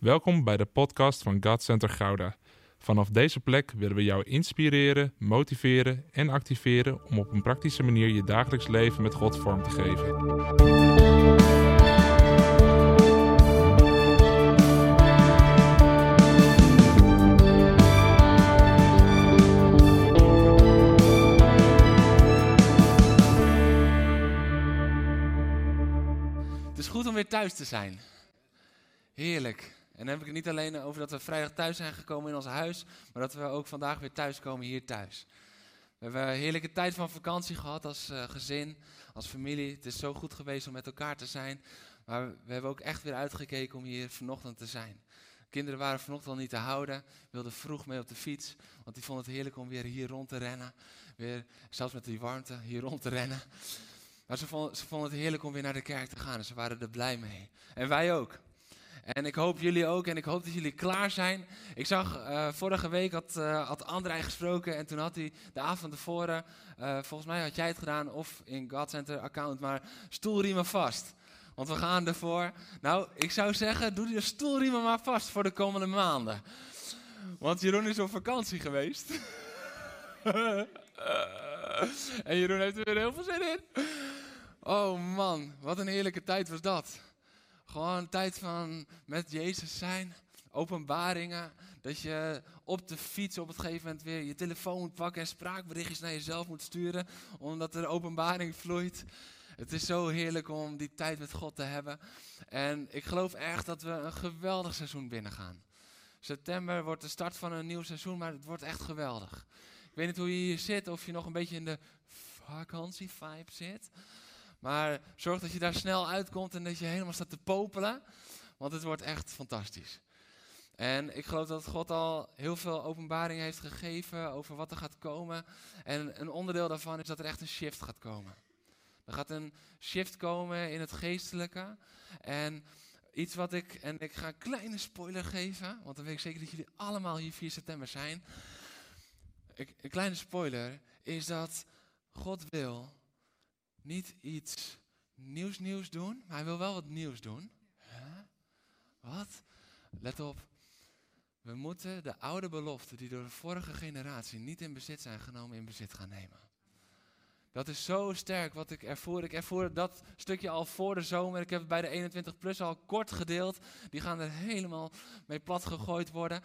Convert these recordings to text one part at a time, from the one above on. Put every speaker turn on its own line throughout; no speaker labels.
Welkom bij de podcast van God Center Gouda. Vanaf deze plek willen we jou inspireren, motiveren en activeren om op een praktische manier je dagelijks leven met God vorm te geven.
Het is goed om weer thuis te zijn. Heerlijk. En dan heb ik het niet alleen over dat we vrijdag thuis zijn gekomen in ons huis, maar dat we ook vandaag weer thuis komen hier thuis. We hebben een heerlijke tijd van vakantie gehad als eh, gezin, als familie. Het is zo goed geweest om met elkaar te zijn. Maar we hebben ook echt weer uitgekeken om hier vanochtend te zijn. Kinderen waren vanochtend al niet te houden, wilden vroeg mee op de fiets, want die vonden het heerlijk om weer hier rond te rennen. Weer, zelfs met die warmte, hier rond te rennen. Maar ze vonden, ze vonden het heerlijk om weer naar de kerk te gaan en ze waren er blij mee. En wij ook. En ik hoop jullie ook en ik hoop dat jullie klaar zijn. Ik zag eh, vorige week had, uh, had André gesproken en toen had hij de avond tevoren, uh, volgens mij had jij het gedaan of in God Center account, maar stoelriemen vast. Want we gaan ervoor. Nou, ik zou zeggen, doe de stoelriemen maar vast voor de komende maanden. Want Jeroen is op vakantie geweest. en Jeroen heeft er weer heel veel zin in. Oh man, wat een heerlijke tijd was dat. Gewoon tijd van met Jezus zijn, openbaringen. Dat je op de fiets op het gegeven moment weer je telefoon moet pakken en spraakberichtjes naar jezelf moet sturen. Omdat er openbaring vloeit. Het is zo heerlijk om die tijd met God te hebben. En ik geloof echt dat we een geweldig seizoen binnengaan. September wordt de start van een nieuw seizoen, maar het wordt echt geweldig. Ik weet niet hoe je hier zit, of je nog een beetje in de vakantievibe zit. Maar zorg dat je daar snel uitkomt en dat je helemaal staat te popelen. Want het wordt echt fantastisch. En ik geloof dat God al heel veel openbaring heeft gegeven over wat er gaat komen. En een onderdeel daarvan is dat er echt een shift gaat komen. Er gaat een shift komen in het geestelijke. En iets wat ik, en ik ga een kleine spoiler geven, want dan weet ik zeker dat jullie allemaal hier 4 september zijn. Een kleine spoiler is dat God wil niet iets nieuws nieuws doen, maar hij wil wel wat nieuws doen. Wat? Let op. We moeten de oude beloften die door de vorige generatie niet in bezit zijn genomen, in bezit gaan nemen. Dat is zo sterk wat ik ervoer. Ik ervoer dat stukje al voor de zomer. Ik heb het bij de 21 plus al kort gedeeld. Die gaan er helemaal mee plat gegooid worden.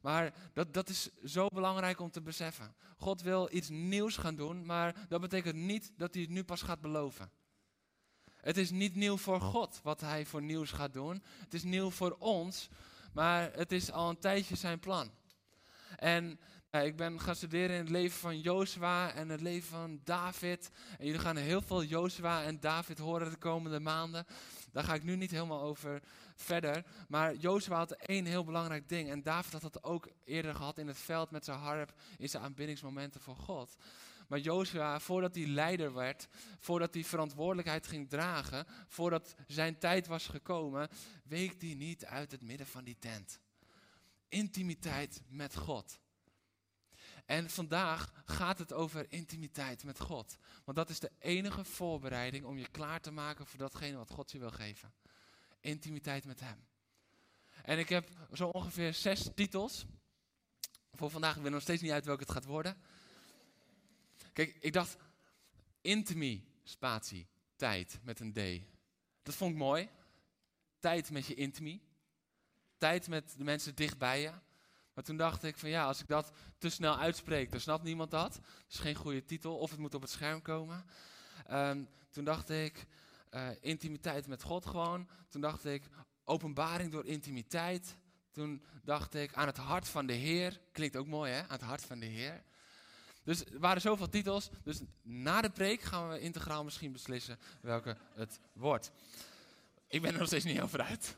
Maar dat, dat is zo belangrijk om te beseffen. God wil iets nieuws gaan doen, maar dat betekent niet dat hij het nu pas gaat beloven. Het is niet nieuw voor God wat hij voor nieuws gaat doen. Het is nieuw voor ons, maar het is al een tijdje zijn plan. En ik ben gaan studeren in het leven van Jozua en het leven van David. En jullie gaan heel veel Jozua en David horen de komende maanden. Daar ga ik nu niet helemaal over verder. Maar Jozua had één heel belangrijk ding. En David had dat ook eerder gehad in het veld met zijn harp in zijn aanbiddingsmomenten voor God. Maar Jozua, voordat hij leider werd, voordat hij verantwoordelijkheid ging dragen, voordat zijn tijd was gekomen, week hij niet uit het midden van die tent. Intimiteit met God. En vandaag gaat het over intimiteit met God. Want dat is de enige voorbereiding om je klaar te maken voor datgene wat God je wil geven. Intimiteit met Hem. En ik heb zo ongeveer zes titels. Voor vandaag, ik weet nog steeds niet uit welke het gaat worden. Kijk, ik dacht, intimi, spatie, tijd met een D. Dat vond ik mooi. Tijd met je intimi. Tijd met de mensen dicht bij je. Maar toen dacht ik van ja, als ik dat te snel uitspreek, dan snapt niemand dat. Dat is geen goede titel, of het moet op het scherm komen. Um, toen dacht ik uh, intimiteit met God gewoon. Toen dacht ik openbaring door intimiteit. Toen dacht ik aan het hart van de Heer. Klinkt ook mooi hè, aan het hart van de Heer. Dus er waren zoveel titels. Dus na de preek gaan we integraal misschien beslissen welke het wordt. Ik ben er nog steeds niet over uit.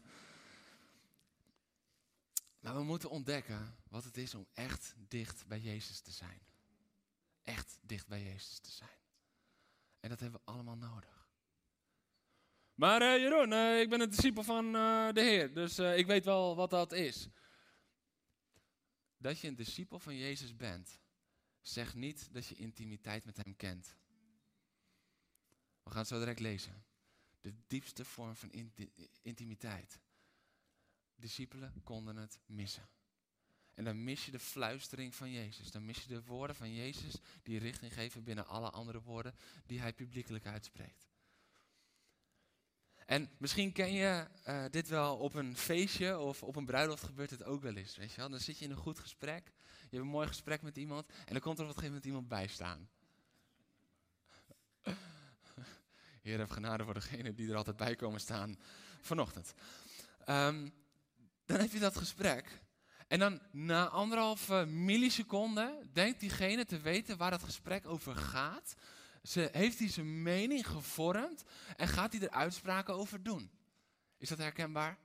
Maar we moeten ontdekken wat het is om echt dicht bij Jezus te zijn. Echt dicht bij Jezus te zijn. En dat hebben we allemaal nodig. Maar uh, Jeroen, uh, ik ben een discipel van uh, de Heer, dus ik weet wel wat dat is. Dat je een discipel van Jezus bent, zegt niet dat je intimiteit met Hem kent. We gaan het zo direct lezen. De diepste vorm van inti intimiteit discipelen konden het missen. En dan mis je de fluistering van Jezus. Dan mis je de woorden van Jezus die richting geven binnen alle andere woorden die hij publiekelijk uitspreekt. En misschien ken je uh, dit wel op een feestje of op een bruiloft gebeurt het ook wel eens. Weet je wel? Dan zit je in een goed gesprek, je hebt een mooi gesprek met iemand en dan komt er op een gegeven moment iemand bij staan. Heer, heb genade voor degene die er altijd bij komen staan vanochtend. Um, dan heb je dat gesprek. En dan na anderhalve milliseconde denkt diegene te weten waar het gesprek over gaat. Ze, heeft hij zijn mening gevormd en gaat hij er uitspraken over doen. Is dat herkenbaar?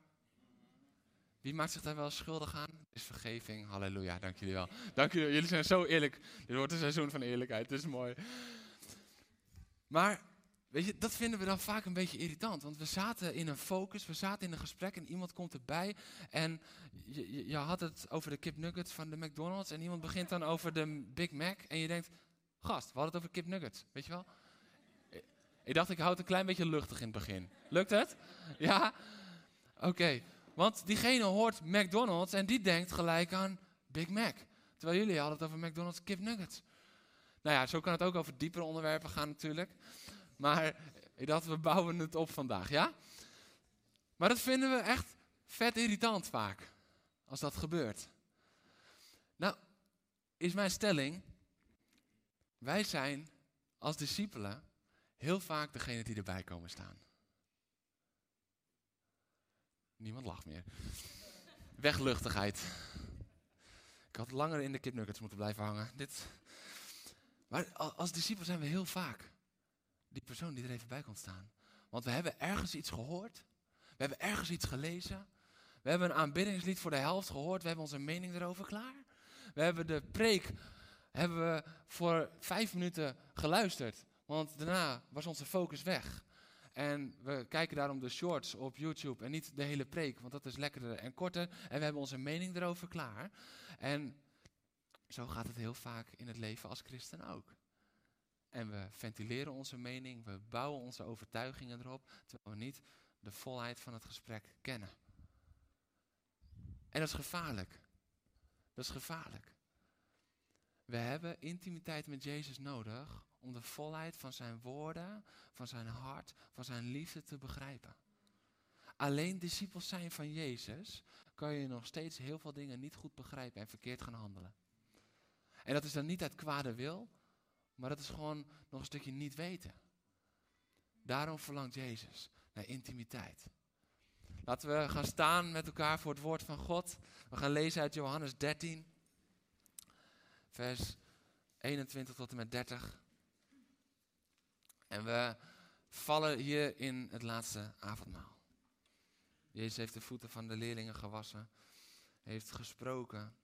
Wie maakt zich daar wel schuldig aan? Is vergeving. Halleluja, dank jullie wel. Dank jullie, jullie zijn zo eerlijk. Dit wordt een seizoen van eerlijkheid, het is mooi. Maar Weet je, dat vinden we dan vaak een beetje irritant. Want we zaten in een focus, we zaten in een gesprek en iemand komt erbij. En je, je, had het over de kip nuggets van de McDonald's. En iemand begint dan over de Big Mac. En je denkt, gast, we hadden het over kip nuggets. Weet je wel? Ik dacht, ik houd het een klein beetje luchtig in het begin. Lukt het? Ja? Oké. Want diegene hoort McDonald's en die denkt gelijk aan Big Mac. Terwijl jullie hadden het over McDonald's kip nuggets. Nou ja, zo kan het ook over diepere onderwerpen gaan natuurlijk. Maar ik dacht, we bouwen het op vandaag, ja? Maar dat vinden we echt vet irritant vaak, als dat gebeurt. Nou, is mijn stelling, wij zijn als discipelen heel vaak degene die erbij komen staan. Niemand lacht meer. Wegluchtigheid. Ik had langer in de kipnuggets moeten blijven hangen. Dit. Maar als discipelen zijn we heel vaak die persoon die er even bij komt staan. Want we hebben ergens iets gehoord. We hebben ergens iets gelezen. We hebben een aanbiddingslied voor de helft gehoord. We hebben onze mening erover klaar. We hebben de preek hebben we voor vijf minuten geluisterd. Want daarna was onze focus weg. En we kijken daarom de shorts op YouTube en niet de hele preek, want dat is lekkerder en korter. En we hebben onze mening erover klaar. En zo gaat het heel vaak in het leven als christen ook. En we ventileren onze mening, we bouwen onze overtuigingen erop, terwijl we niet de volheid van het gesprek kennen. En dat is gevaarlijk. Dat is gevaarlijk. We hebben intimiteit met Jezus nodig om de volheid van zijn woorden, van zijn hart, van zijn liefde te begrijpen. Alleen discipels zijn van Jezus kan je nog steeds heel veel dingen niet goed begrijpen en verkeerd gaan handelen. En dat is dan niet uit kwade wil, maar dat is gewoon nog een stukje niet weten. Daarom verlangt Jezus naar intimiteit. Laten we gaan staan met elkaar voor het woord van God. We gaan lezen uit Johannes 13, vers 21 tot en met 30. En we vallen hier in het laatste avondmaal. Jezus heeft de voeten van de leerlingen gewassen, heeft gesproken.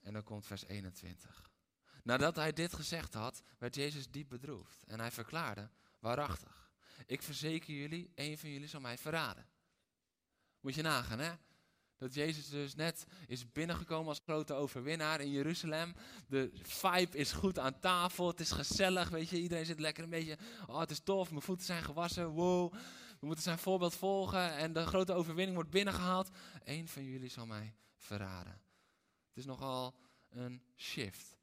En dan komt vers 21. Nadat hij dit gezegd had, werd Jezus diep bedroefd en hij verklaarde, waarachtig, ik verzeker jullie, een van jullie zal mij verraden. Moet je nagaan, hè? Dat Jezus dus net is binnengekomen als grote overwinnaar in Jeruzalem. De vibe is goed aan tafel, het is gezellig, weet je. Iedereen zit lekker een beetje, oh het is tof, mijn voeten zijn gewassen, wow. We moeten zijn voorbeeld volgen en de grote overwinning wordt binnengehaald. Eén van jullie zal mij verraden. Het is nogal een shift.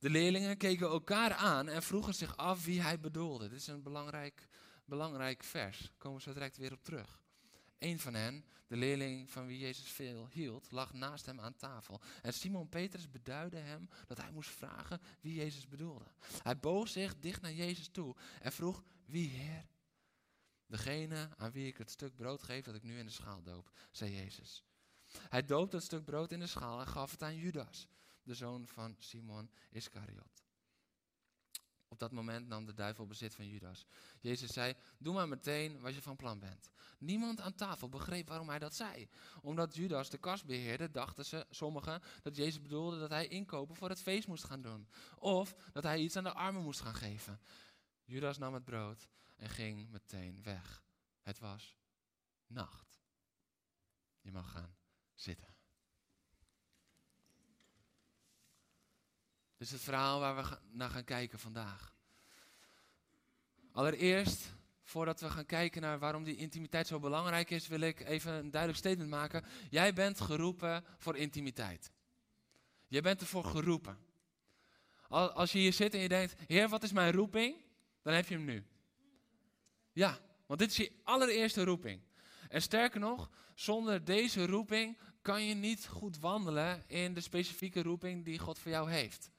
De leerlingen keken elkaar aan en vroegen zich af wie hij bedoelde. Dit is een belangrijk, belangrijk vers. Daar komen we zo direct weer op terug. Een van hen, de leerling van wie Jezus veel hield, lag naast hem aan tafel. En Simon Petrus beduidde hem dat hij moest vragen wie Jezus bedoelde. Hij boog zich dicht naar Jezus toe en vroeg, wie Heer? Degene aan wie ik het stuk brood geef dat ik nu in de schaal doop, zei Jezus. Hij doopte het stuk brood in de schaal en gaf het aan Judas de zoon van Simon Iscariot. Op dat moment nam de duivel bezit van Judas. Jezus zei: Doe maar meteen wat je van plan bent. Niemand aan tafel begreep waarom hij dat zei. Omdat Judas de kas beheerde, dachten ze, sommigen, dat Jezus bedoelde dat hij inkopen voor het feest moest gaan doen. Of dat hij iets aan de armen moest gaan geven. Judas nam het brood en ging meteen weg. Het was nacht. Je mag gaan zitten. Is het verhaal waar we naar gaan kijken vandaag. Allereerst voordat we gaan kijken naar waarom die intimiteit zo belangrijk is, wil ik even een duidelijk statement maken. Jij bent geroepen voor intimiteit. Je bent ervoor geroepen. Als je hier zit en je denkt, Heer, wat is mijn roeping? Dan heb je hem nu. Ja, want dit is je allereerste roeping. En sterker nog, zonder deze roeping kan je niet goed wandelen in de specifieke roeping die God voor jou heeft.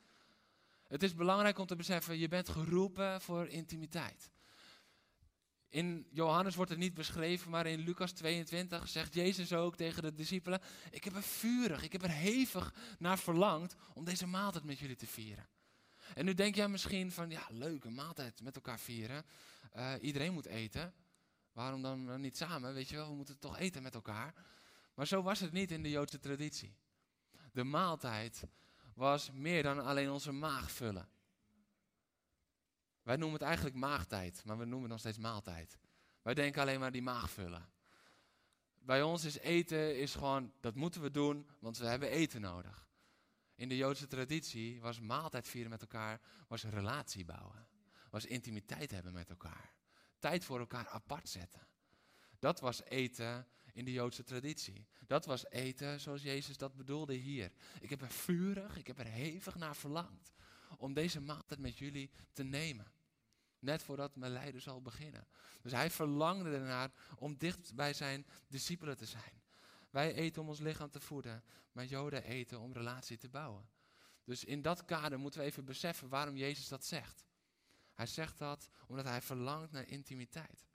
Het is belangrijk om te beseffen, je bent geroepen voor intimiteit. In Johannes wordt het niet beschreven, maar in Lucas 22 zegt Jezus ook tegen de discipelen: Ik heb er vurig, ik heb er hevig naar verlangd om deze maaltijd met jullie te vieren. En nu denk jij misschien van, ja, leuke maaltijd met elkaar vieren. Uh, iedereen moet eten. Waarom dan niet samen? Weet je wel, we moeten toch eten met elkaar. Maar zo was het niet in de Joodse traditie. De maaltijd was meer dan alleen onze maag vullen. Wij noemen het eigenlijk maagtijd, maar we noemen het nog steeds maaltijd. Wij denken alleen maar die maag vullen. Bij ons is eten is gewoon, dat moeten we doen, want we hebben eten nodig. In de Joodse traditie was maaltijd vieren met elkaar, was relatie bouwen. Was intimiteit hebben met elkaar. Tijd voor elkaar apart zetten. Dat was eten in de Joodse traditie. Dat was eten zoals Jezus dat bedoelde hier. Ik heb er vurig, ik heb er hevig naar verlangd om deze maaltijd met jullie te nemen. Net voordat mijn lijden zal beginnen. Dus hij verlangde ernaar om dicht bij zijn discipelen te zijn. Wij eten om ons lichaam te voeden, maar Joden eten om relatie te bouwen. Dus in dat kader moeten we even beseffen waarom Jezus dat zegt. Hij zegt dat omdat hij verlangt naar intimiteit.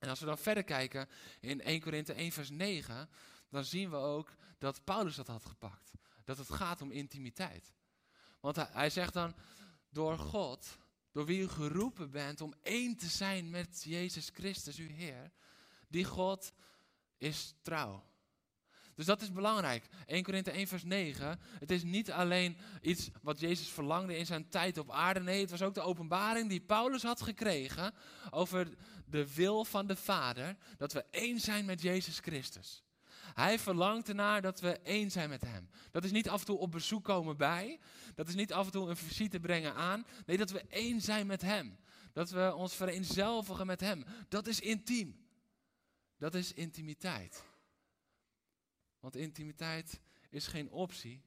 En als we dan verder kijken in 1 Korinthe 1 vers 9, dan zien we ook dat Paulus dat had gepakt. Dat het gaat om intimiteit. Want hij, hij zegt dan, door God, door wie u geroepen bent om één te zijn met Jezus Christus, uw Heer, die God is trouw. Dus dat is belangrijk. 1 Korinthe 1 vers 9. Het is niet alleen iets wat Jezus verlangde in zijn tijd op aarde. Nee, het was ook de openbaring die Paulus had gekregen over de wil van de Vader. Dat we één zijn met Jezus Christus. Hij verlangt ernaar dat we één zijn met Hem. Dat is niet af en toe op bezoek komen bij. Dat is niet af en toe een visite brengen aan. Nee, dat we één zijn met Hem. Dat we ons vereenzelvigen met Hem. Dat is intiem. Dat is intimiteit. Want intimiteit is geen optie.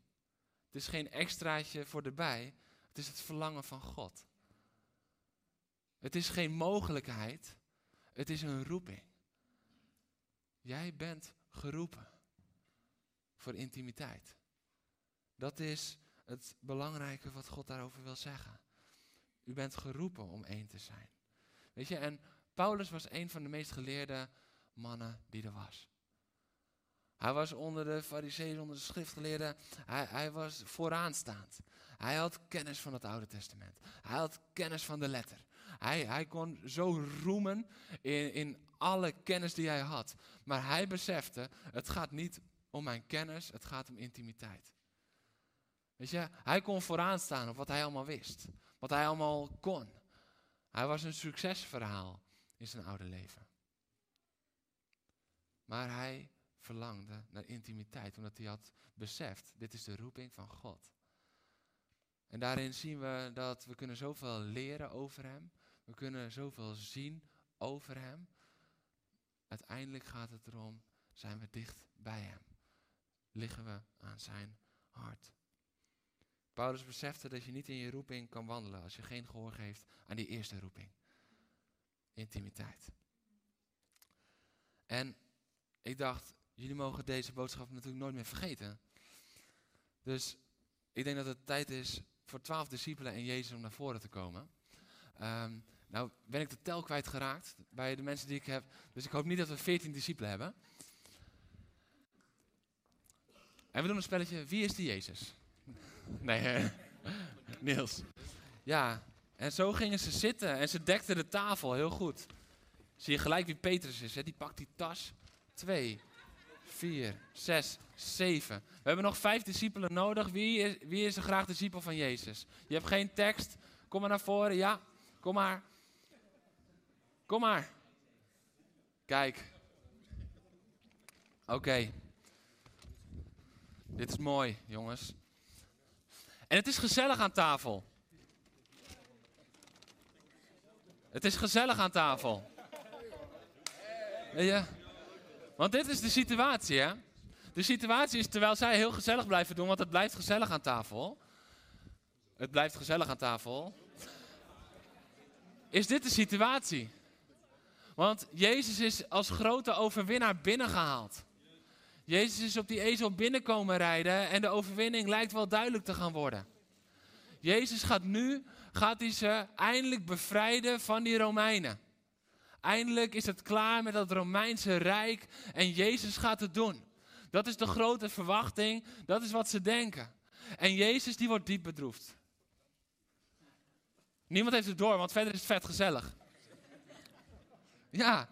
Het is geen extraatje voor de bij. Het is het verlangen van God. Het is geen mogelijkheid. Het is een roeping. Jij bent geroepen voor intimiteit. Dat is het belangrijke wat God daarover wil zeggen. U bent geroepen om één te zijn. Weet je, en Paulus was een van de meest geleerde mannen die er was. Hij was onder de fariseeën, onder de schriftgeleerden, hij, hij was vooraanstaand. Hij had kennis van het Oude Testament. Hij had kennis van de letter. Hij, hij kon zo roemen in, in alle kennis die hij had. Maar hij besefte, het gaat niet om mijn kennis, het gaat om intimiteit. Weet je, hij kon vooraan staan op wat hij allemaal wist. Wat hij allemaal kon. Hij was een succesverhaal in zijn oude leven. Maar hij verlangde naar intimiteit, omdat hij had beseft, dit is de roeping van God. En daarin zien we dat we kunnen zoveel leren over hem. We kunnen zoveel zien over hem. Uiteindelijk gaat het erom, zijn we dicht bij hem? Liggen we aan zijn hart? Paulus besefte dat je niet in je roeping kan wandelen als je geen gehoor geeft aan die eerste roeping. Intimiteit. En ik dacht, jullie mogen deze boodschap natuurlijk nooit meer vergeten. Dus ik denk dat het tijd is voor twaalf discipelen en Jezus om naar voren te komen. Um, nou ben ik de tel kwijtgeraakt bij de mensen die ik heb. Dus ik hoop niet dat we 14 discipelen hebben. En we doen een spelletje. Wie is die Jezus? Nee, Niels. Ja, en zo gingen ze zitten en ze dekten de tafel heel goed. Zie je gelijk wie Petrus is, hè? die pakt die tas. Twee, vier, zes, zeven. We hebben nog vijf discipelen nodig. Wie is, wie is er graag discipel van Jezus? Je hebt geen tekst. Kom maar naar voren. Ja, kom maar. Kom maar. Kijk. Oké. Dit is mooi, jongens. En het is gezellig aan tafel. Het is gezellig aan tafel. Ja. Want dit is de situatie, hè? De situatie is terwijl zij heel gezellig blijven doen, want het blijft gezellig aan tafel. Het blijft gezellig aan tafel. Is dit de situatie? Want Jezus is als grote overwinnaar binnengehaald. Jezus is op die ezel binnenkomen rijden en de overwinning lijkt wel duidelijk te gaan worden. Jezus gaat nu, gaat hij ze eindelijk bevrijden van die Romeinen. Eindelijk is het klaar met dat Romeinse Rijk en Jezus gaat het doen. Dat is de grote verwachting, dat is wat ze denken. En Jezus die wordt diep bedroefd. Niemand heeft het door, want verder is het vet gezellig. Ja,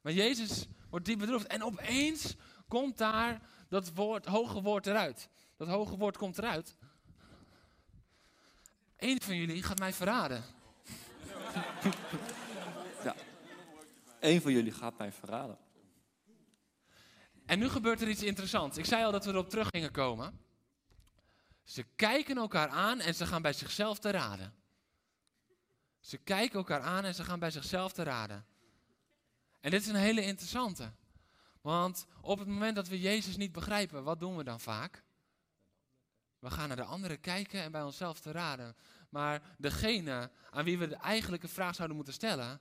maar Jezus wordt diep bedroefd. En opeens komt daar dat woord, hoge woord eruit. Dat hoge woord komt eruit. Eén van jullie gaat mij verraden.
Eén van jullie gaat mij verraden.
En nu gebeurt er iets interessants. Ik zei al dat we erop terug gingen komen. Ze kijken elkaar aan en ze gaan bij zichzelf te raden. Ze kijken elkaar aan en ze gaan bij zichzelf te raden. En dit is een hele interessante. Want op het moment dat we Jezus niet begrijpen, wat doen we dan vaak? We gaan naar de anderen kijken en bij onszelf te raden. Maar degene aan wie we de eigenlijke vraag zouden moeten stellen,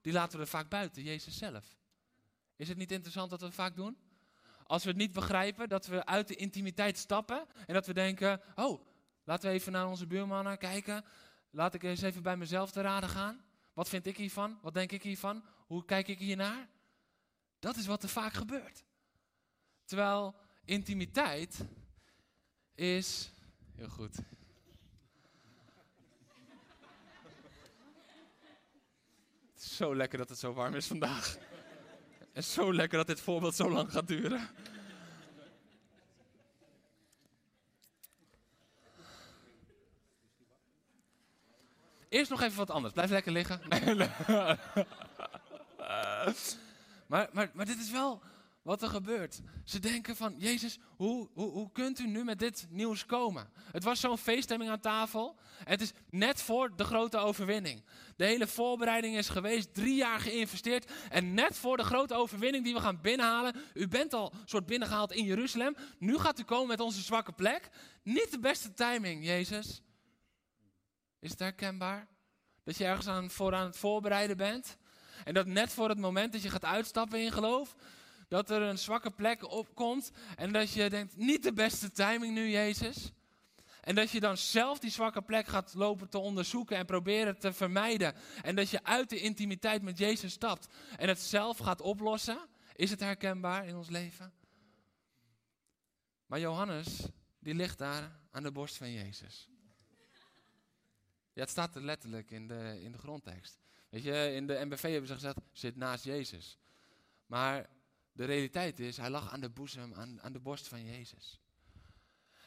die laten we er vaak buiten, Jezus zelf. Is het niet interessant dat we het vaak doen? Als we het niet begrijpen, dat we uit de intimiteit stappen en dat we denken, oh, laten we even naar onze buurmannen kijken. Laat ik eens even bij mezelf te raden gaan. Wat vind ik hiervan? Wat denk ik hiervan? Hoe kijk ik hiernaar? Dat is wat er vaak gebeurt. Terwijl intimiteit is. Heel goed. Het is zo lekker dat het zo warm is vandaag. En zo lekker dat dit voorbeeld zo lang gaat duren. Eerst nog even wat anders. Blijf lekker liggen. maar, maar, maar dit is wel wat er gebeurt. Ze denken van, Jezus, hoe, hoe, hoe kunt u nu met dit nieuws komen? Het was zo'n feeststemming aan tafel. Het is net voor de grote overwinning. De hele voorbereiding is geweest, drie jaar geïnvesteerd. En net voor de grote overwinning die we gaan binnenhalen. U bent al soort binnengehaald in Jeruzalem. Nu gaat u komen met onze zwakke plek. Niet de beste timing, Jezus. Is het herkenbaar? Dat je ergens aan, voor aan het voorbereiden bent. En dat net voor het moment dat je gaat uitstappen in geloof, dat er een zwakke plek opkomt. En dat je denkt, niet de beste timing nu, Jezus. En dat je dan zelf die zwakke plek gaat lopen te onderzoeken en proberen te vermijden. En dat je uit de intimiteit met Jezus stapt en het zelf gaat oplossen. Is het herkenbaar in ons leven? Maar Johannes, die ligt daar aan de borst van Jezus. Ja, het staat er letterlijk in de, in de grondtekst. Weet je, in de MBV hebben ze gezegd, zit naast Jezus. Maar de realiteit is, hij lag aan de boezem, aan, aan de borst van Jezus.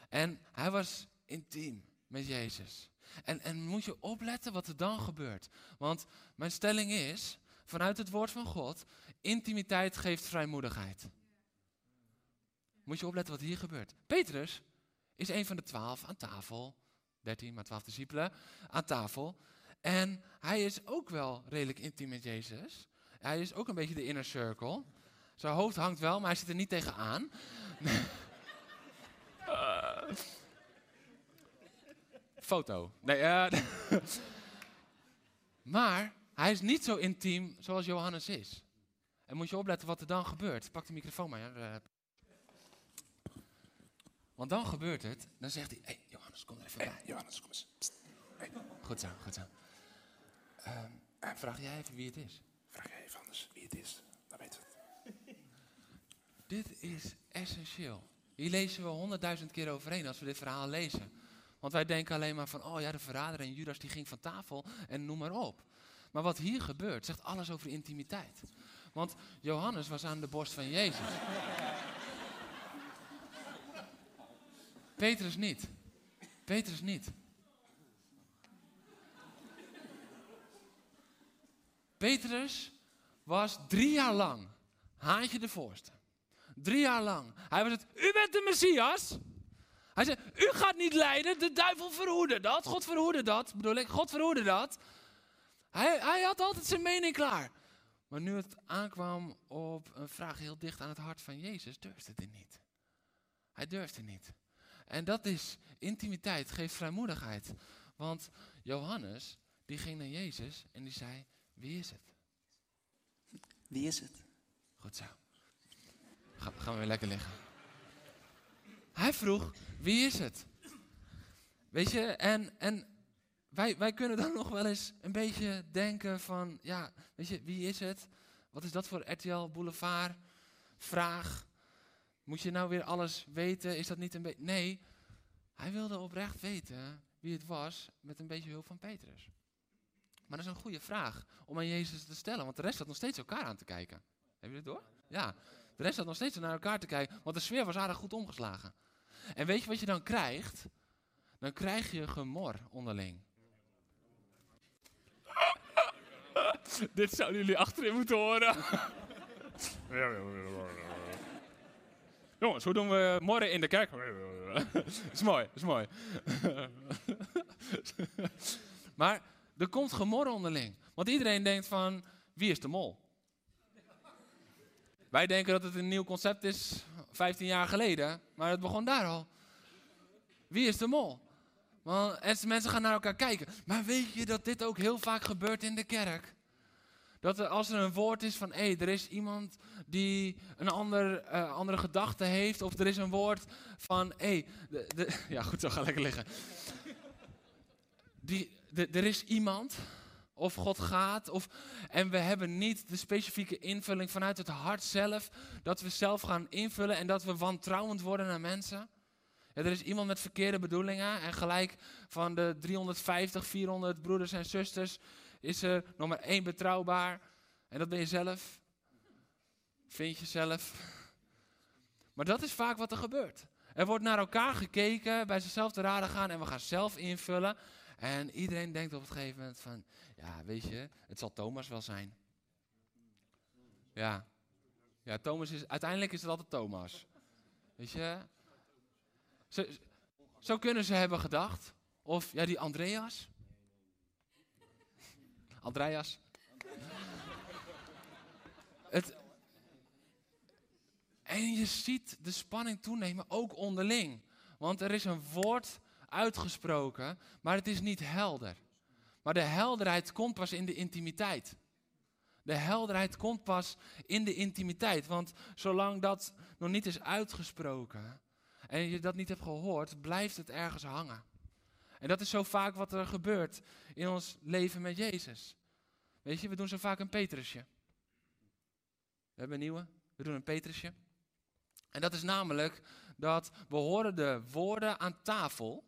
En hij was intiem met Jezus. En, en moet je opletten wat er dan gebeurt. Want mijn stelling is, vanuit het woord van God, intimiteit geeft vrijmoedigheid. Moet je opletten wat hier gebeurt. Petrus is een van de twaalf aan tafel 13, maar 12 discipelen aan tafel. En hij is ook wel redelijk intiem met Jezus. Hij is ook een beetje de inner circle. Zijn hoofd hangt wel, maar hij zit er niet tegenaan. Foto. Nee, uh, maar hij is niet zo intiem zoals Johannes is. En moet je opletten wat er dan gebeurt. Pak de microfoon maar. Uh, want dan gebeurt het, dan zegt hij, hey, Johannes, kom er even bij.
Johannes, kom eens.
Hey. Goed zo, goed zo. Um, vraag jij even wie het is?
Vraag jij even anders wie het is, dan weten we het.
Dit is essentieel. Hier lezen we honderdduizend keer overheen als we dit verhaal lezen. Want wij denken alleen maar van, oh ja, de verrader en Judas die ging van tafel en noem maar op. Maar wat hier gebeurt, zegt alles over intimiteit. Want Johannes was aan de borst van Jezus. Petrus niet. Petrus niet. Petrus was drie jaar lang haantje de voorste. Drie jaar lang. Hij was het, u bent de Messias. Hij zei, u gaat niet lijden, de duivel verhoede dat. God verhoede dat, bedoel ik, God verhoede dat. Hij, hij had altijd zijn mening klaar. Maar nu het aankwam op een vraag heel dicht aan het hart van Jezus, durfde hij niet. Hij durfde niet. En dat is intimiteit, geeft vrijmoedigheid. Want Johannes, die ging naar Jezus en die zei, wie is het?
Wie is het?
Goed zo. Ga, gaan we weer lekker liggen. Hij vroeg, wie is het? Weet je, en, en wij, wij kunnen dan nog wel eens een beetje denken van, ja, weet je, wie is het? Wat is dat voor RTL Boulevard? Vraag. Moet je nou weer alles weten? Is dat niet een beetje... Nee, hij wilde oprecht weten wie het was met een beetje hulp van Petrus. Maar dat is een goede vraag om aan Jezus te stellen, want de rest zat nog steeds elkaar aan te kijken. Heb je het door? Ja, de rest zat nog steeds naar elkaar te kijken, want de sfeer was aardig goed omgeslagen. En weet je wat je dan krijgt? Dan krijg je gemor onderling. Dit zouden jullie achterin moeten horen. Jongens, hoe doen we morgen in de kerk? is mooi, is mooi. maar er komt gemor onderling. Want iedereen denkt van, wie is de mol? Wij denken dat het een nieuw concept is, 15 jaar geleden. Maar het begon daar al. Wie is de mol? Want en mensen gaan naar elkaar kijken. Maar weet je dat dit ook heel vaak gebeurt in de kerk? Dat er, als er een woord is van, hé, hey, er is iemand die een ander, uh, andere gedachte heeft. Of er is een woord van, hé, hey, ja goed, zo ga lekker liggen. Die, de, er is iemand, of God gaat, of, en we hebben niet de specifieke invulling vanuit het hart zelf. Dat we zelf gaan invullen en dat we wantrouwend worden naar mensen. Er is iemand met verkeerde bedoelingen en gelijk van de 350, 400 broeders en zusters is er nog maar één betrouwbaar. En dat ben je zelf. Vind je zelf. Maar dat is vaak wat er gebeurt. Er wordt naar elkaar gekeken, bij zichzelf te raden gaan en we gaan zelf invullen. En iedereen denkt op het gegeven moment van, ja weet je, het zal Thomas wel zijn. Ja, ja Thomas is, uiteindelijk is het altijd Thomas. Weet je, zo, kunnen ze hebben gedacht. Of ja, die Andreas. Andreas. Het, en je ziet de spanning toenemen, ook onderling. Want er is een woord uitgesproken, maar het is niet helder. Maar de helderheid komt pas in de intimiteit. De helderheid komt pas in de intimiteit. Want zolang dat nog niet is uitgesproken en je dat niet hebt gehoord, blijft het ergens hangen. En dat is zo vaak wat er gebeurt in ons leven met Jezus. Weet je, we doen zo vaak een Petrusje. We hebben een nieuwe, we doen een Petrusje. En dat is namelijk dat we horen de woorden aan tafel,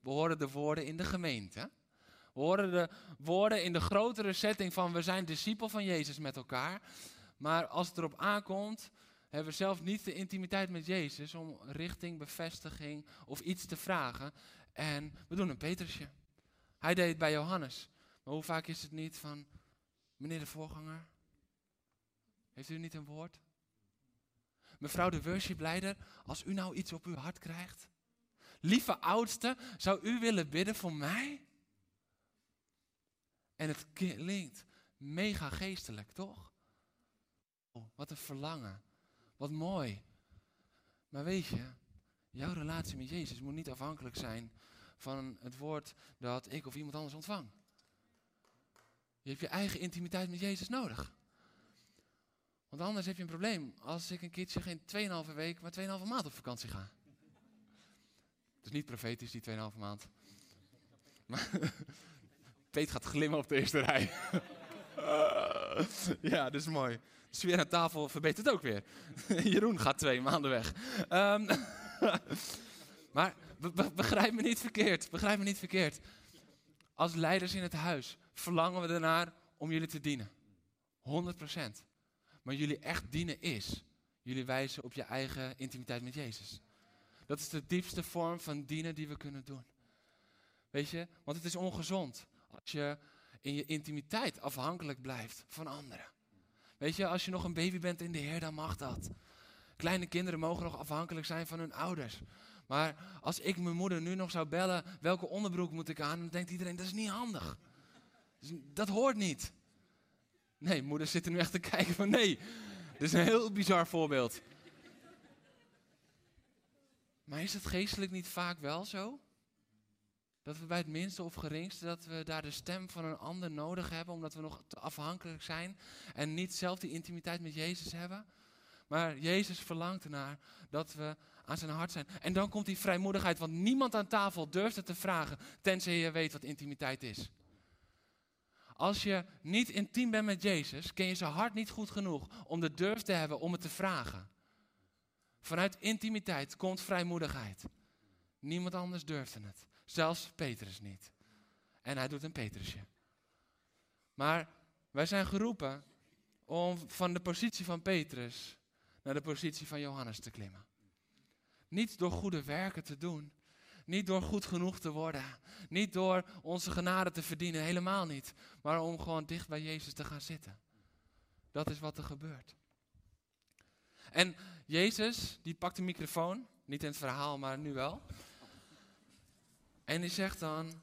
we horen de woorden in de gemeente. We horen de woorden in de grotere setting van we zijn discipel van Jezus met elkaar. Maar als het erop aankomt, hebben we zelf niet de intimiteit met Jezus om richting, bevestiging of iets te vragen. En we doen een Petrusje. Hij deed het bij Johannes. Maar hoe vaak is het niet van, meneer de voorganger, heeft u niet een woord? Mevrouw de worshipleider, als u nou iets op uw hart krijgt. Lieve oudste, zou u willen bidden voor mij? En het klinkt mega geestelijk, toch? Oh, wat een verlangen. Wat mooi. Maar weet je, jouw relatie met Jezus moet niet afhankelijk zijn van het woord dat ik of iemand anders ontvang. Je hebt je eigen intimiteit met Jezus nodig. Want anders heb je een probleem als ik een keertje geen 2,5 week, maar 2,5 maand op vakantie ga. Het is niet profetisch, die 2,5 maand. Maar Peet gaat glimmen op de eerste rij. ja, dat is mooi. De sfeer aan tafel verbetert ook weer. Jeroen gaat twee maanden weg. Um, maar begrijp me niet verkeerd. Begrijp me niet verkeerd. Als leiders in het huis verlangen we ernaar om jullie te dienen. 100%. Maar jullie echt dienen is, jullie wijzen op je eigen intimiteit met Jezus. Dat is de diepste vorm van dienen die we kunnen doen. Weet je, want het is ongezond als je in je intimiteit afhankelijk blijft van anderen. Weet je, als je nog een baby bent in de Heer, dan mag dat. Kleine kinderen mogen nog afhankelijk zijn van hun ouders. Maar als ik mijn moeder nu nog zou bellen, welke onderbroek moet ik aan? Dan denkt iedereen, dat is niet handig. Dat hoort niet. Nee, moeders zitten nu echt te kijken van nee. Dit is een heel bizar voorbeeld. Maar is het geestelijk niet vaak wel zo? Dat we bij het minste of geringste, dat we daar de stem van een ander nodig hebben, omdat we nog te afhankelijk zijn en niet zelf die intimiteit met Jezus hebben. Maar Jezus verlangt ernaar dat we aan zijn hart zijn. En dan komt die vrijmoedigheid, want niemand aan tafel durft het te vragen, tenzij je weet wat intimiteit is. Als je niet intiem bent met Jezus, ken je zijn hart niet goed genoeg om de durf te hebben om het te vragen. Vanuit intimiteit komt vrijmoedigheid. Niemand anders durfde het. Zelfs Petrus niet. En hij doet een Petrusje. Maar wij zijn geroepen om van de positie van Petrus naar de positie van Johannes te klimmen. Niet door goede werken te doen. Niet door goed genoeg te worden. Niet door onze genade te verdienen. Helemaal niet. Maar om gewoon dicht bij Jezus te gaan zitten. Dat is wat er gebeurt. En Jezus, die pakt de microfoon. Niet in het verhaal, maar nu wel. En die zegt dan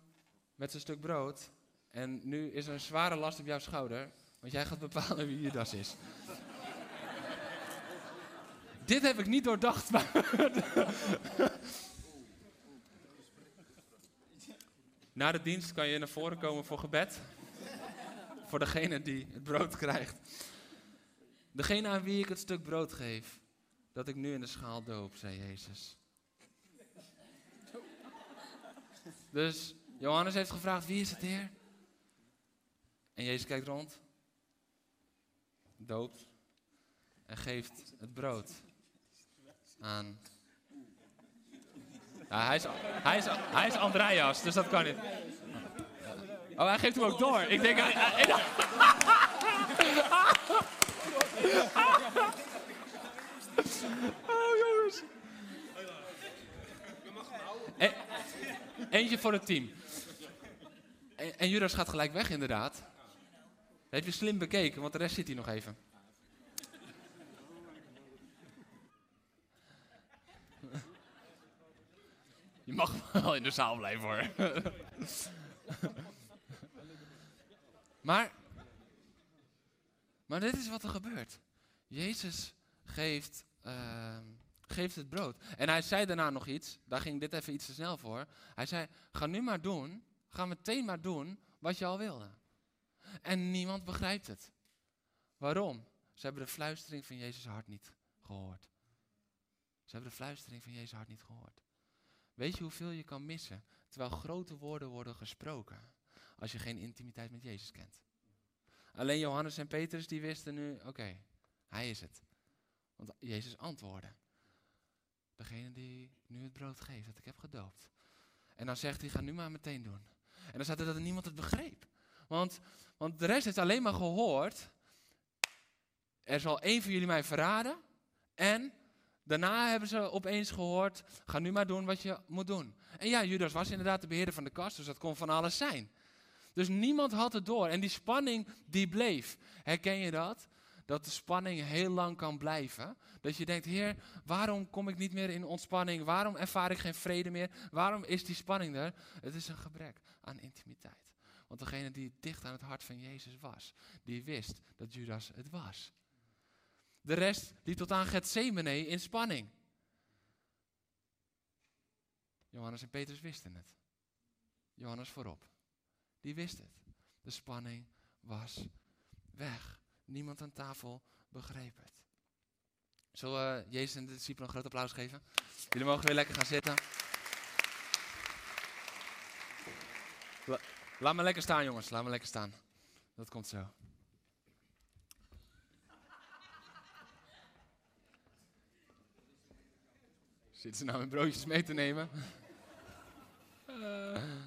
met zijn stuk brood. En nu is er een zware last op jouw schouder. Want jij gaat bepalen wie Judas is. Dit heb ik niet doordacht. Maar Na de dienst kan je naar voren komen voor gebed. voor degene die het brood krijgt. Degene aan wie ik het stuk brood geef, dat ik nu in de schaal doop, zei Jezus. Dus Johannes heeft gevraagd, wie is het Heer? En Jezus kijkt rond, doopt en geeft het brood aan. Ja, hij, is, hij, is, hij is Andreas, dus dat kan niet. Oh, hij geeft hem ook door. Ik denk... Oh, jongens. E eentje voor het team. En, en Judas gaat gelijk weg, inderdaad. Heb je slim bekeken, want de rest zit hier nog even. Je mag wel in de zaal blijven hoor. maar, maar dit is wat er gebeurt. Jezus geeft, uh, geeft het brood. En hij zei daarna nog iets, daar ging dit even iets te snel voor. Hij zei, ga nu maar doen, ga meteen maar doen wat je al wilde. En niemand begrijpt het. Waarom? Ze hebben de fluistering van Jezus hart niet gehoord. Ze hebben de fluistering van Jezus hart niet gehoord. Weet je hoeveel je kan missen terwijl grote woorden worden gesproken als je geen intimiteit met Jezus kent? Alleen Johannes en Petrus die wisten nu, oké, hij is het. Want Jezus antwoordde. Degene die nu het brood geeft, dat ik heb gedoopt. En dan zegt hij, ga nu maar meteen doen. En dan staat er dat niemand het begreep. Want, want de rest heeft alleen maar gehoord, er zal één van jullie mij verraden en Daarna hebben ze opeens gehoord, ga nu maar doen wat je moet doen. En ja, Judas was inderdaad de beheerder van de kast, dus dat kon van alles zijn. Dus niemand had het door. En die spanning die bleef. Herken je dat? Dat de spanning heel lang kan blijven. Dat je denkt, heer, waarom kom ik niet meer in ontspanning? Waarom ervaar ik geen vrede meer? Waarom is die spanning er? Het is een gebrek aan intimiteit. Want degene die dicht aan het hart van Jezus was, die wist dat Judas het was. De rest liep tot aan Gethsemane in spanning. Johannes en Petrus wisten het. Johannes voorop. Die wist het. De spanning was weg. Niemand aan tafel begreep het. Zullen Jezus en de discipelen een groot applaus geven? Jullie mogen weer lekker gaan zitten. laat me lekker staan, jongens. Laat me lekker staan. Dat komt zo. Zitten ze nou mijn broodjes mee te nemen?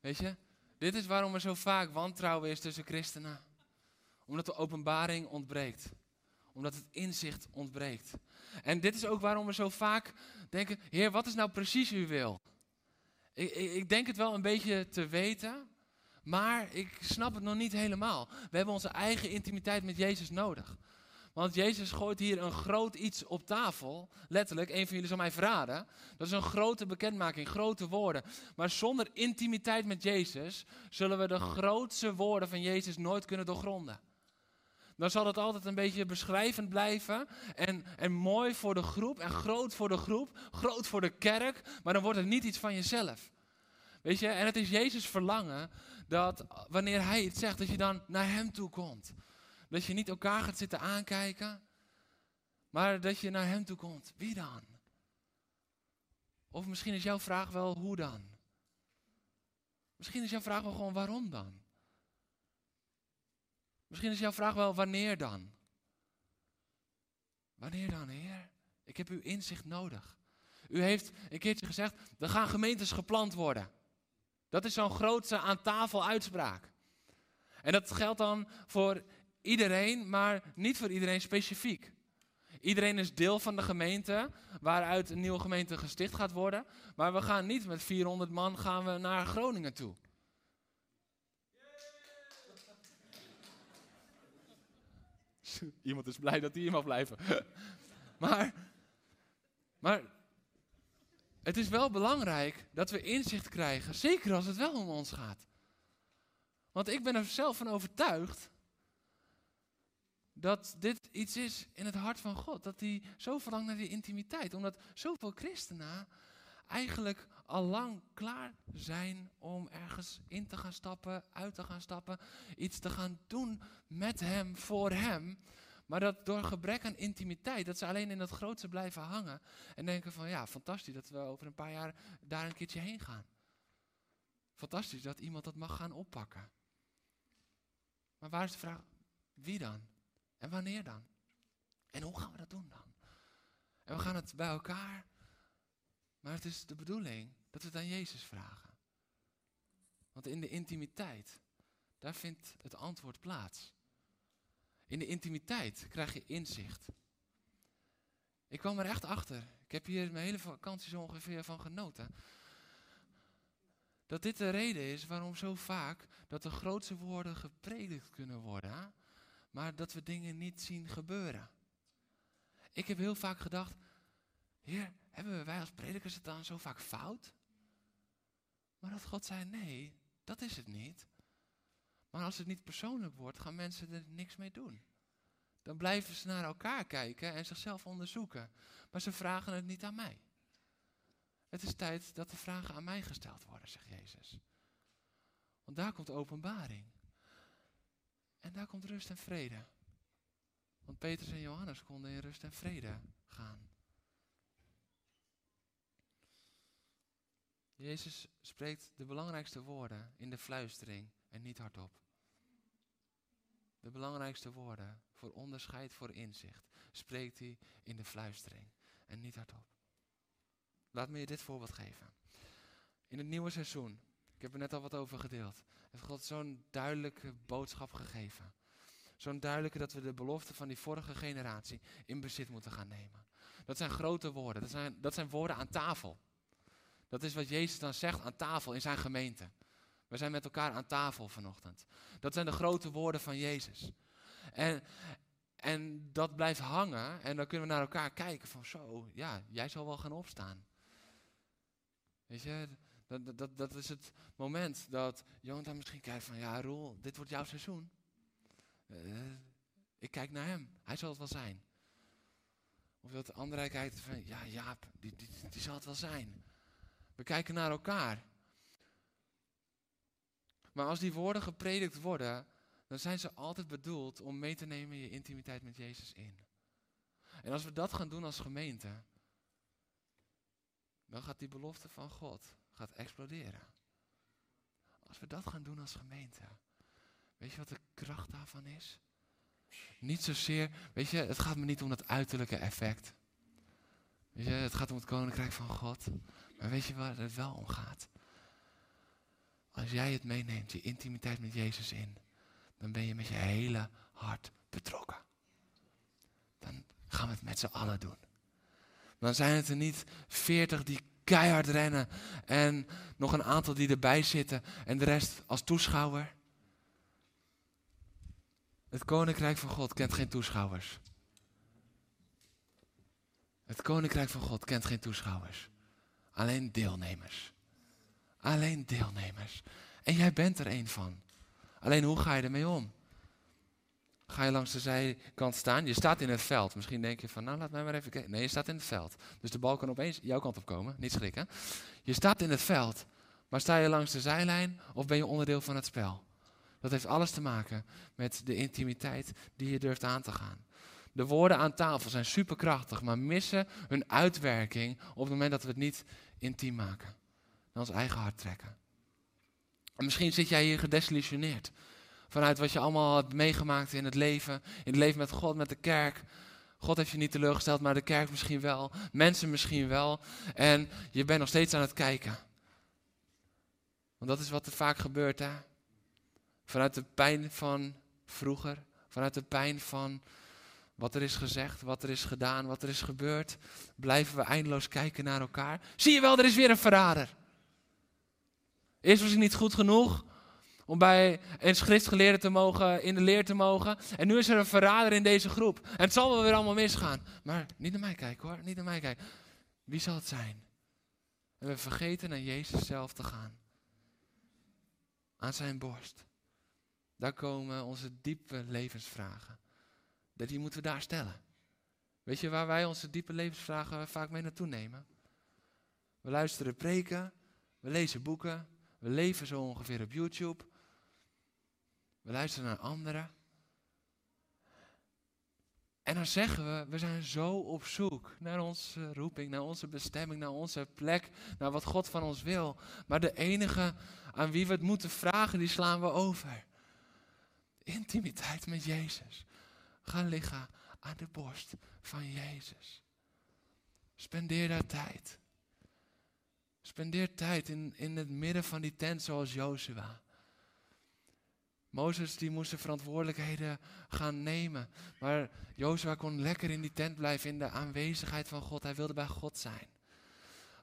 Weet je, dit is waarom er zo vaak wantrouwen is tussen christenen. Omdat de openbaring ontbreekt. Omdat het inzicht ontbreekt. En dit is ook waarom we zo vaak denken, Heer, wat is nou precies uw wil? Ik, ik, ik denk het wel een beetje te weten, maar ik snap het nog niet helemaal. We hebben onze eigen intimiteit met Jezus nodig. Want Jezus gooit hier een groot iets op tafel. Letterlijk, een van jullie zal mij verraden. Dat is een grote bekendmaking, grote woorden. Maar zonder intimiteit met Jezus zullen we de grootste woorden van Jezus nooit kunnen doorgronden. Dan zal het altijd een beetje beschrijvend blijven. En, en mooi voor de groep en groot voor de groep. Groot voor de kerk. Maar dan wordt het niet iets van jezelf. Weet je, en het is Jezus verlangen dat wanneer Hij iets zegt, dat je dan naar Hem toe komt. Dat je niet elkaar gaat zitten aankijken, maar dat je naar Hem toe komt. Wie dan? Of misschien is jouw vraag wel hoe dan? Misschien is jouw vraag wel gewoon waarom dan? Misschien is jouw vraag wel wanneer dan? Wanneer dan, Heer? Ik heb uw inzicht nodig. U heeft een keertje gezegd, er gaan gemeentes geplant worden. Dat is zo'n grootste aan tafel uitspraak. En dat geldt dan voor iedereen, maar niet voor iedereen specifiek. Iedereen is deel van de gemeente, waaruit een nieuwe gemeente gesticht gaat worden. Maar we gaan niet met 400 man gaan we naar Groningen toe. Iemand is blij dat hij hier mag blijven. maar, maar het is wel belangrijk dat we inzicht krijgen, zeker als het wel om ons gaat. Want ik ben er zelf van overtuigd dat dit iets is in het hart van God. Dat hij zo verlangt naar die intimiteit. Omdat zoveel christenen eigenlijk al lang klaar zijn om ergens in te gaan stappen, uit te gaan stappen, iets te gaan doen met hem, voor hem. Maar dat door gebrek aan intimiteit, dat ze alleen in dat grootste blijven hangen en denken van ja, fantastisch dat we over een paar jaar daar een keertje heen gaan. Fantastisch dat iemand dat mag gaan oppakken. Maar waar is de vraag, wie dan? En wanneer dan? En hoe gaan we dat doen dan? En we gaan het bij elkaar, maar het is de bedoeling dat we het aan Jezus vragen. Want in de intimiteit, daar vindt het antwoord plaats. In de intimiteit krijg je inzicht. Ik kwam er echt achter. Ik heb hier mijn hele vakantie zo ongeveer van genoten. Dat dit de reden is waarom zo vaak dat de grootste woorden gepredikt kunnen worden, maar dat we dingen niet zien gebeuren. Ik heb heel vaak gedacht, Heer, hebben wij als predikers het dan zo vaak fout? Maar dat God zei, nee, dat is het niet. Maar als het niet persoonlijk wordt, gaan mensen er niks mee doen. Dan blijven ze naar elkaar kijken en zichzelf onderzoeken. Maar ze vragen het niet aan mij. Het is tijd dat de vragen aan mij gesteld worden, zegt Jezus. Want daar komt openbaring. En daar komt rust en vrede. Want Petrus en Johannes konden in rust en vrede gaan. Jezus spreekt de belangrijkste woorden in de fluistering en niet hardop. De belangrijkste woorden voor onderscheid, voor inzicht, spreekt hij in de fluistering en niet hardop. Laat me je dit voorbeeld geven. In het nieuwe seizoen, ik heb er net al wat over gedeeld, heeft God zo'n duidelijke boodschap gegeven. Zo'n duidelijke dat we de belofte van die vorige generatie in bezit moeten gaan nemen. Dat zijn grote woorden, dat zijn, dat zijn woorden aan tafel. Dat is wat Jezus dan zegt aan tafel in zijn gemeente. We zijn met elkaar aan tafel vanochtend. Dat zijn de grote woorden van Jezus. En, en dat blijft hangen en dan kunnen we naar elkaar kijken van zo, ja, jij zal wel gaan opstaan. Weet je, dat, dat, dat is het moment dat Jonathan misschien kijkt van, ja Roel, dit wordt jouw seizoen. Uh, ik kijk naar hem, hij zal het wel zijn. Of dat de andere kijkt van, ja Jaap, die, die, die zal het wel zijn. We kijken naar elkaar. Maar als die woorden gepredikt worden, dan zijn ze altijd bedoeld om mee te nemen je intimiteit met Jezus in. En als we dat gaan doen als gemeente, dan gaat die belofte van God gaat exploderen. Als we dat gaan doen als gemeente, weet je wat de kracht daarvan is? Niet zozeer, weet je, het gaat me niet om het uiterlijke effect. Weet je, het gaat om het koninkrijk van God. Maar weet je waar het wel om gaat? Als jij het meeneemt, je intimiteit met Jezus in, dan ben je met je hele hart betrokken. Dan gaan we het met z'n allen doen. Dan zijn het er niet veertig die keihard rennen. En nog een aantal die erbij zitten. En de rest als toeschouwer. Het koninkrijk van God kent geen toeschouwers. Het koninkrijk van God kent geen toeschouwers. Alleen deelnemers. Alleen deelnemers. En jij bent er een van. Alleen hoe ga je ermee om? Ga je langs de zijkant staan? Je staat in het veld. Misschien denk je van, nou laat mij maar even kijken. Nee, je staat in het veld. Dus de bal kan opeens jouw kant op komen. Niet schrikken. Je staat in het veld. Maar sta je langs de zijlijn of ben je onderdeel van het spel? Dat heeft alles te maken met de intimiteit die je durft aan te gaan. De woorden aan tafel zijn superkrachtig, maar missen hun uitwerking op het moment dat we het niet intiem maken. Naar ons eigen hart trekken. En misschien zit jij hier gedesillusioneerd. Vanuit wat je allemaal hebt meegemaakt in het leven. In het leven met God, met de kerk. God heeft je niet teleurgesteld, maar de kerk misschien wel. Mensen misschien wel. En je bent nog steeds aan het kijken. Want dat is wat er vaak gebeurt, hè? Vanuit de pijn van vroeger. Vanuit de pijn van wat er is gezegd, wat er is gedaan, wat er is gebeurd. Blijven we eindeloos kijken naar elkaar. Zie je wel, er is weer een verrader. Eerst was hij niet goed genoeg om bij een schriftgeleerde te mogen, in de leer te mogen. En nu is er een verrader in deze groep. En het zal wel weer allemaal misgaan. Maar niet naar mij kijken hoor, niet naar mij kijken. Wie zal het zijn? En we vergeten naar Jezus zelf te gaan. Aan zijn borst. Daar komen onze diepe levensvragen. Die moeten we daar stellen. Weet je waar wij onze diepe levensvragen vaak mee naartoe nemen? We luisteren preken, we lezen boeken, we leven zo ongeveer op YouTube. We luisteren naar anderen. En dan zeggen we, we zijn zo op zoek naar onze roeping, naar onze bestemming, naar onze plek, naar wat God van ons wil. Maar de enige aan wie we het moeten vragen, die slaan we over. Intimiteit met Jezus. Ga liggen aan de borst van Jezus. Spendeer daar tijd. Spendeer tijd in, in het midden van die tent zoals Jozua. Mozes die moest de verantwoordelijkheden gaan nemen. Maar Jozua kon lekker in die tent blijven in de aanwezigheid van God. Hij wilde bij God zijn.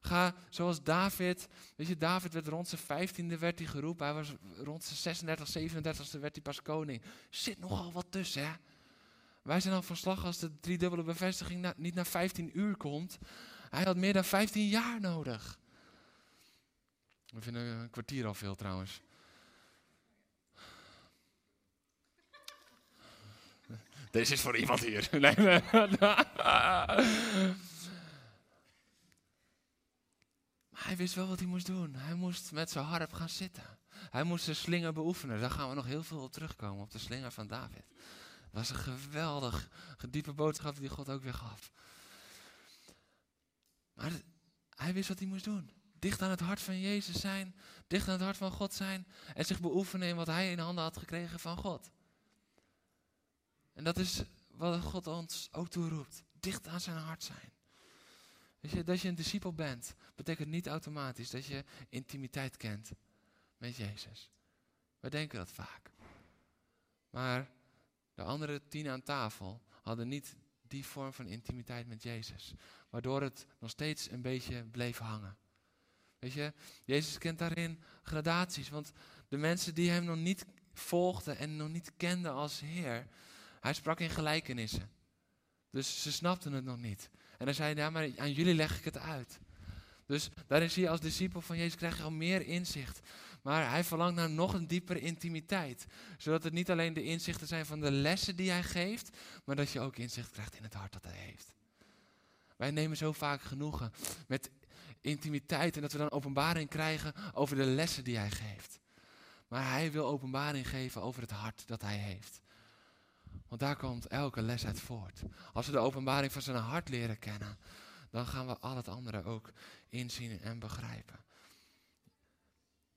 Ga zoals David. Weet je, David werd rond zijn vijftiende werd hij geroepen. Hij was rond zijn 36, 37 werd hij pas koning. Zit nogal wat tussen, hè? Wij zijn al van slag als de driedubbele bevestiging niet na 15 uur komt. Hij had meer dan 15 jaar nodig. We vinden een kwartier al veel trouwens. Deze is voor iemand hier. Nee, nee. Maar hij wist wel wat hij moest doen. Hij moest met zijn harp gaan zitten. Hij moest de slinger beoefenen. Daar gaan we nog heel veel op terugkomen, op de slinger van David. Dat was een geweldig, diepe boodschap die God ook weer gaf. Maar hij wist wat hij moest doen. Dicht aan het hart van Jezus zijn, dicht aan het hart van God zijn en zich beoefenen in wat hij in handen had gekregen van God. En dat is wat God ons ook toeroept. Dicht aan zijn hart zijn. Weet je, dat je een discipel bent, betekent niet automatisch dat je intimiteit kent met Jezus. We denken dat vaak. Maar de andere tien aan tafel hadden niet die vorm van intimiteit met Jezus. Waardoor het nog steeds een beetje bleef hangen. Weet je, Jezus kent daarin gradaties. Want de mensen die hem nog niet volgden en nog niet kenden als Heer, hij sprak in gelijkenissen. Dus ze snapten het nog niet. En dan zei hij, ja, maar aan jullie leg ik het uit. Dus daarin zie je als discipel van Jezus krijg je al meer inzicht. Maar hij verlangt naar nog een diepere intimiteit. Zodat het niet alleen de inzichten zijn van de lessen die hij geeft, maar dat je ook inzicht krijgt in het hart dat hij heeft. Wij nemen zo vaak genoegen met intimiteit en dat we dan openbaring krijgen over de lessen die hij geeft. Maar hij wil openbaring geven over het hart dat hij heeft. Want daar komt elke les uit voort. Als we de openbaring van zijn hart leren kennen, dan gaan we al het andere ook inzien en begrijpen.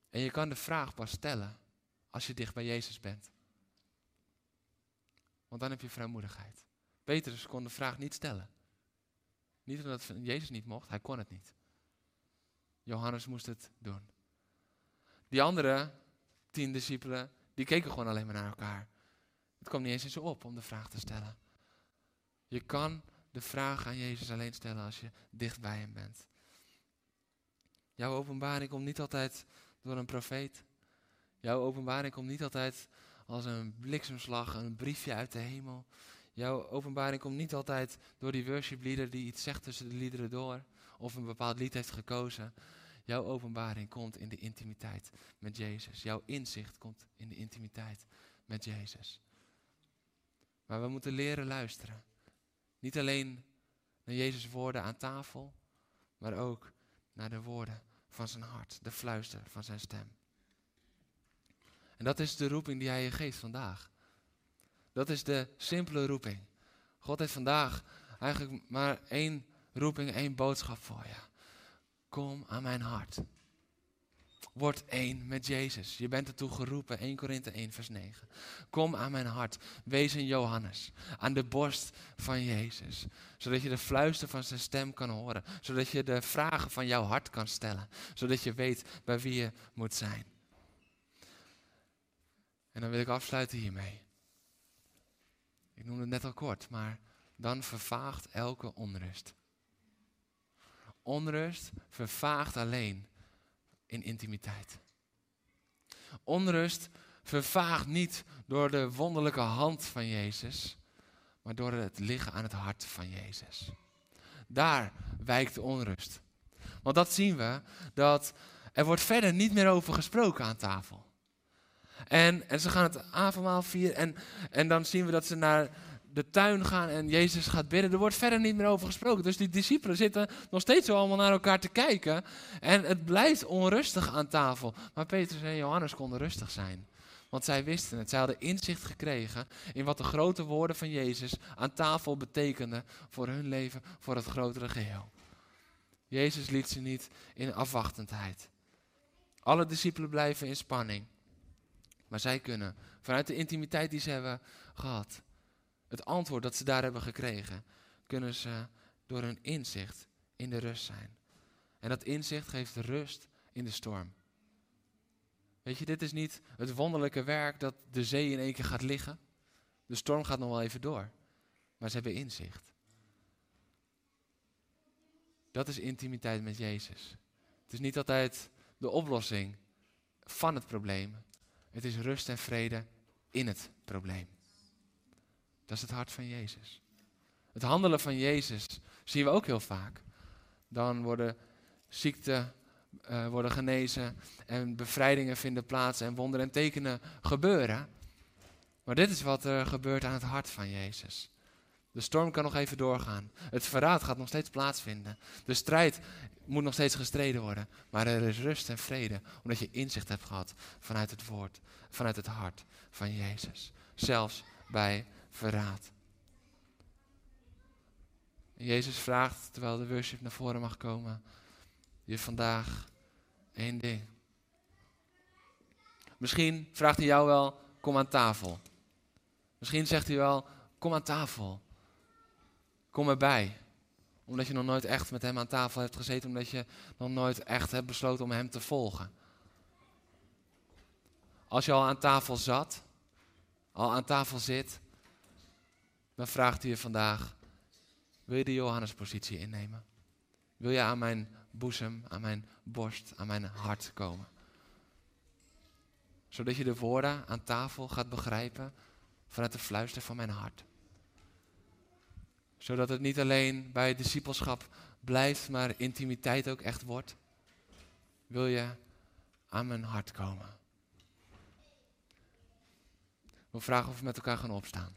En je kan de vraag pas stellen als je dicht bij Jezus bent. Want dan heb je vrijmoedigheid. Petrus kon de vraag niet stellen. Niet omdat Jezus niet mocht, hij kon het niet. Johannes moest het doen. Die andere tien discipelen, die keken gewoon alleen maar naar elkaar. Het kwam niet eens in ze op om de vraag te stellen. Je kan de vraag aan Jezus alleen stellen als je dicht bij hem bent. Jouw openbaring komt niet altijd door een profeet. Jouw openbaring komt niet altijd als een bliksemslag, een briefje uit de hemel. Jouw openbaring komt niet altijd door die worship leader die iets zegt tussen de liederen door. Of een bepaald lied heeft gekozen. Jouw openbaring komt in de intimiteit met Jezus. Jouw inzicht komt in de intimiteit met Jezus. Maar we moeten leren luisteren. Niet alleen naar Jezus' woorden aan tafel, maar ook naar de woorden van zijn hart, de fluister van zijn stem. En dat is de roeping die hij je geeft vandaag. Dat is de simpele roeping. God heeft vandaag eigenlijk maar één roeping, één boodschap voor je. Kom aan mijn hart. Word één met Jezus. Je bent ertoe geroepen, 1 Korinthe 1 vers 9. Kom aan mijn hart. Wees een Johannes. Aan de borst van Jezus. Zodat je de fluister van zijn stem kan horen. Zodat je de vragen van jouw hart kan stellen. Zodat je weet bij wie je moet zijn. En dan wil ik afsluiten hiermee. Ik noemde het net al kort, maar dan vervaagt elke onrust. Onrust vervaagt alleen in intimiteit. Onrust vervaagt niet door de wonderlijke hand van Jezus, maar door het liggen aan het hart van Jezus. Daar wijkt de onrust. Want dat zien we, dat er wordt verder niet meer over gesproken aan tafel. En, en ze gaan het avondmaal vieren en, en dan zien we dat ze naar de tuin gaan en Jezus gaat bidden. Er wordt verder niet meer over gesproken. Dus die discipelen zitten nog steeds zo allemaal naar elkaar te kijken. En het blijft onrustig aan tafel. Maar Petrus en Johannes konden rustig zijn. Want zij wisten het. Zij hadden inzicht gekregen in wat de grote woorden van Jezus aan tafel betekenden voor hun leven, voor het grotere geheel. Jezus liet ze niet in afwachtendheid. Alle discipelen blijven in spanning. Maar zij kunnen, vanuit de intimiteit die ze hebben gehad, het antwoord dat ze daar hebben gekregen, kunnen ze door hun inzicht in de rust zijn. En dat inzicht geeft rust in de storm. Weet je, dit is niet het wonderlijke werk dat de zee in één keer gaat liggen. De storm gaat nog wel even door. Maar ze hebben inzicht. Dat is intimiteit met Jezus. Het is niet altijd de oplossing van het probleem. Het is rust en vrede in het probleem. Dat is het hart van Jezus. Het handelen van Jezus zien we ook heel vaak. Dan worden ziekten uh, worden genezen en bevrijdingen vinden plaats en wonderen en tekenen gebeuren. Maar dit is wat er gebeurt aan het hart van Jezus. De storm kan nog even doorgaan. Het verraad gaat nog steeds plaatsvinden. De strijd moet nog steeds gestreden worden. Maar er is rust en vrede, omdat je inzicht hebt gehad vanuit het woord, vanuit het hart van Jezus. Zelfs bij verraad. Jezus vraagt, terwijl de worship naar voren mag komen, je vandaag één ding. Misschien vraagt hij jou wel, kom aan tafel. Misschien zegt hij wel, kom aan tafel. Kom erbij. Omdat je nog nooit echt met hem aan tafel hebt gezeten, omdat je nog nooit echt hebt besloten om hem te volgen. Als je al aan tafel zat, al aan tafel zit, dan vraagt hij je vandaag, wil je de Johannespositie innemen? Wil je aan mijn boezem, aan mijn borst, aan mijn hart komen? Zodat je de woorden aan tafel gaat begrijpen vanuit de fluister van mijn hart. Zodat het niet alleen bij discipelschap blijft, maar intimiteit ook echt wordt. Wil je aan mijn hart komen? We vragen of we met elkaar gaan opstaan.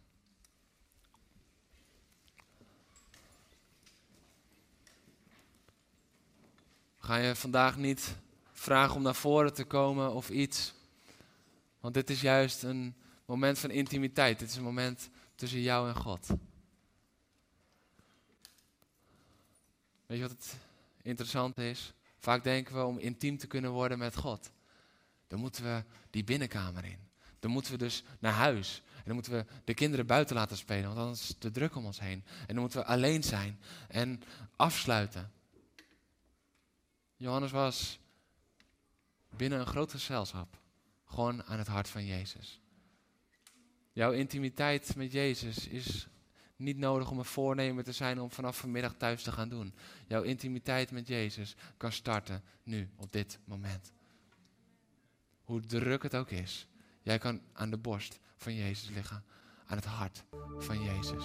Ga je vandaag niet vragen om naar voren te komen of iets. Want dit is juist een moment van intimiteit. Dit is een moment tussen jou en God. Weet je wat het interessant is? Vaak denken we om intiem te kunnen worden met God. Dan moeten we die binnenkamer in. Dan moeten we dus naar huis. En dan moeten we de kinderen buiten laten spelen, want anders is het te druk om ons heen. En dan moeten we alleen zijn en afsluiten. Johannes was binnen een groot gezelschap gewoon aan het hart van Jezus. Jouw intimiteit met Jezus is niet nodig om een voornemen te zijn om vanaf vanmiddag thuis te gaan doen. Jouw intimiteit met Jezus kan starten nu, op dit moment. Hoe druk het ook is, jij kan aan de borst van Jezus liggen. aan het hart van Jezus.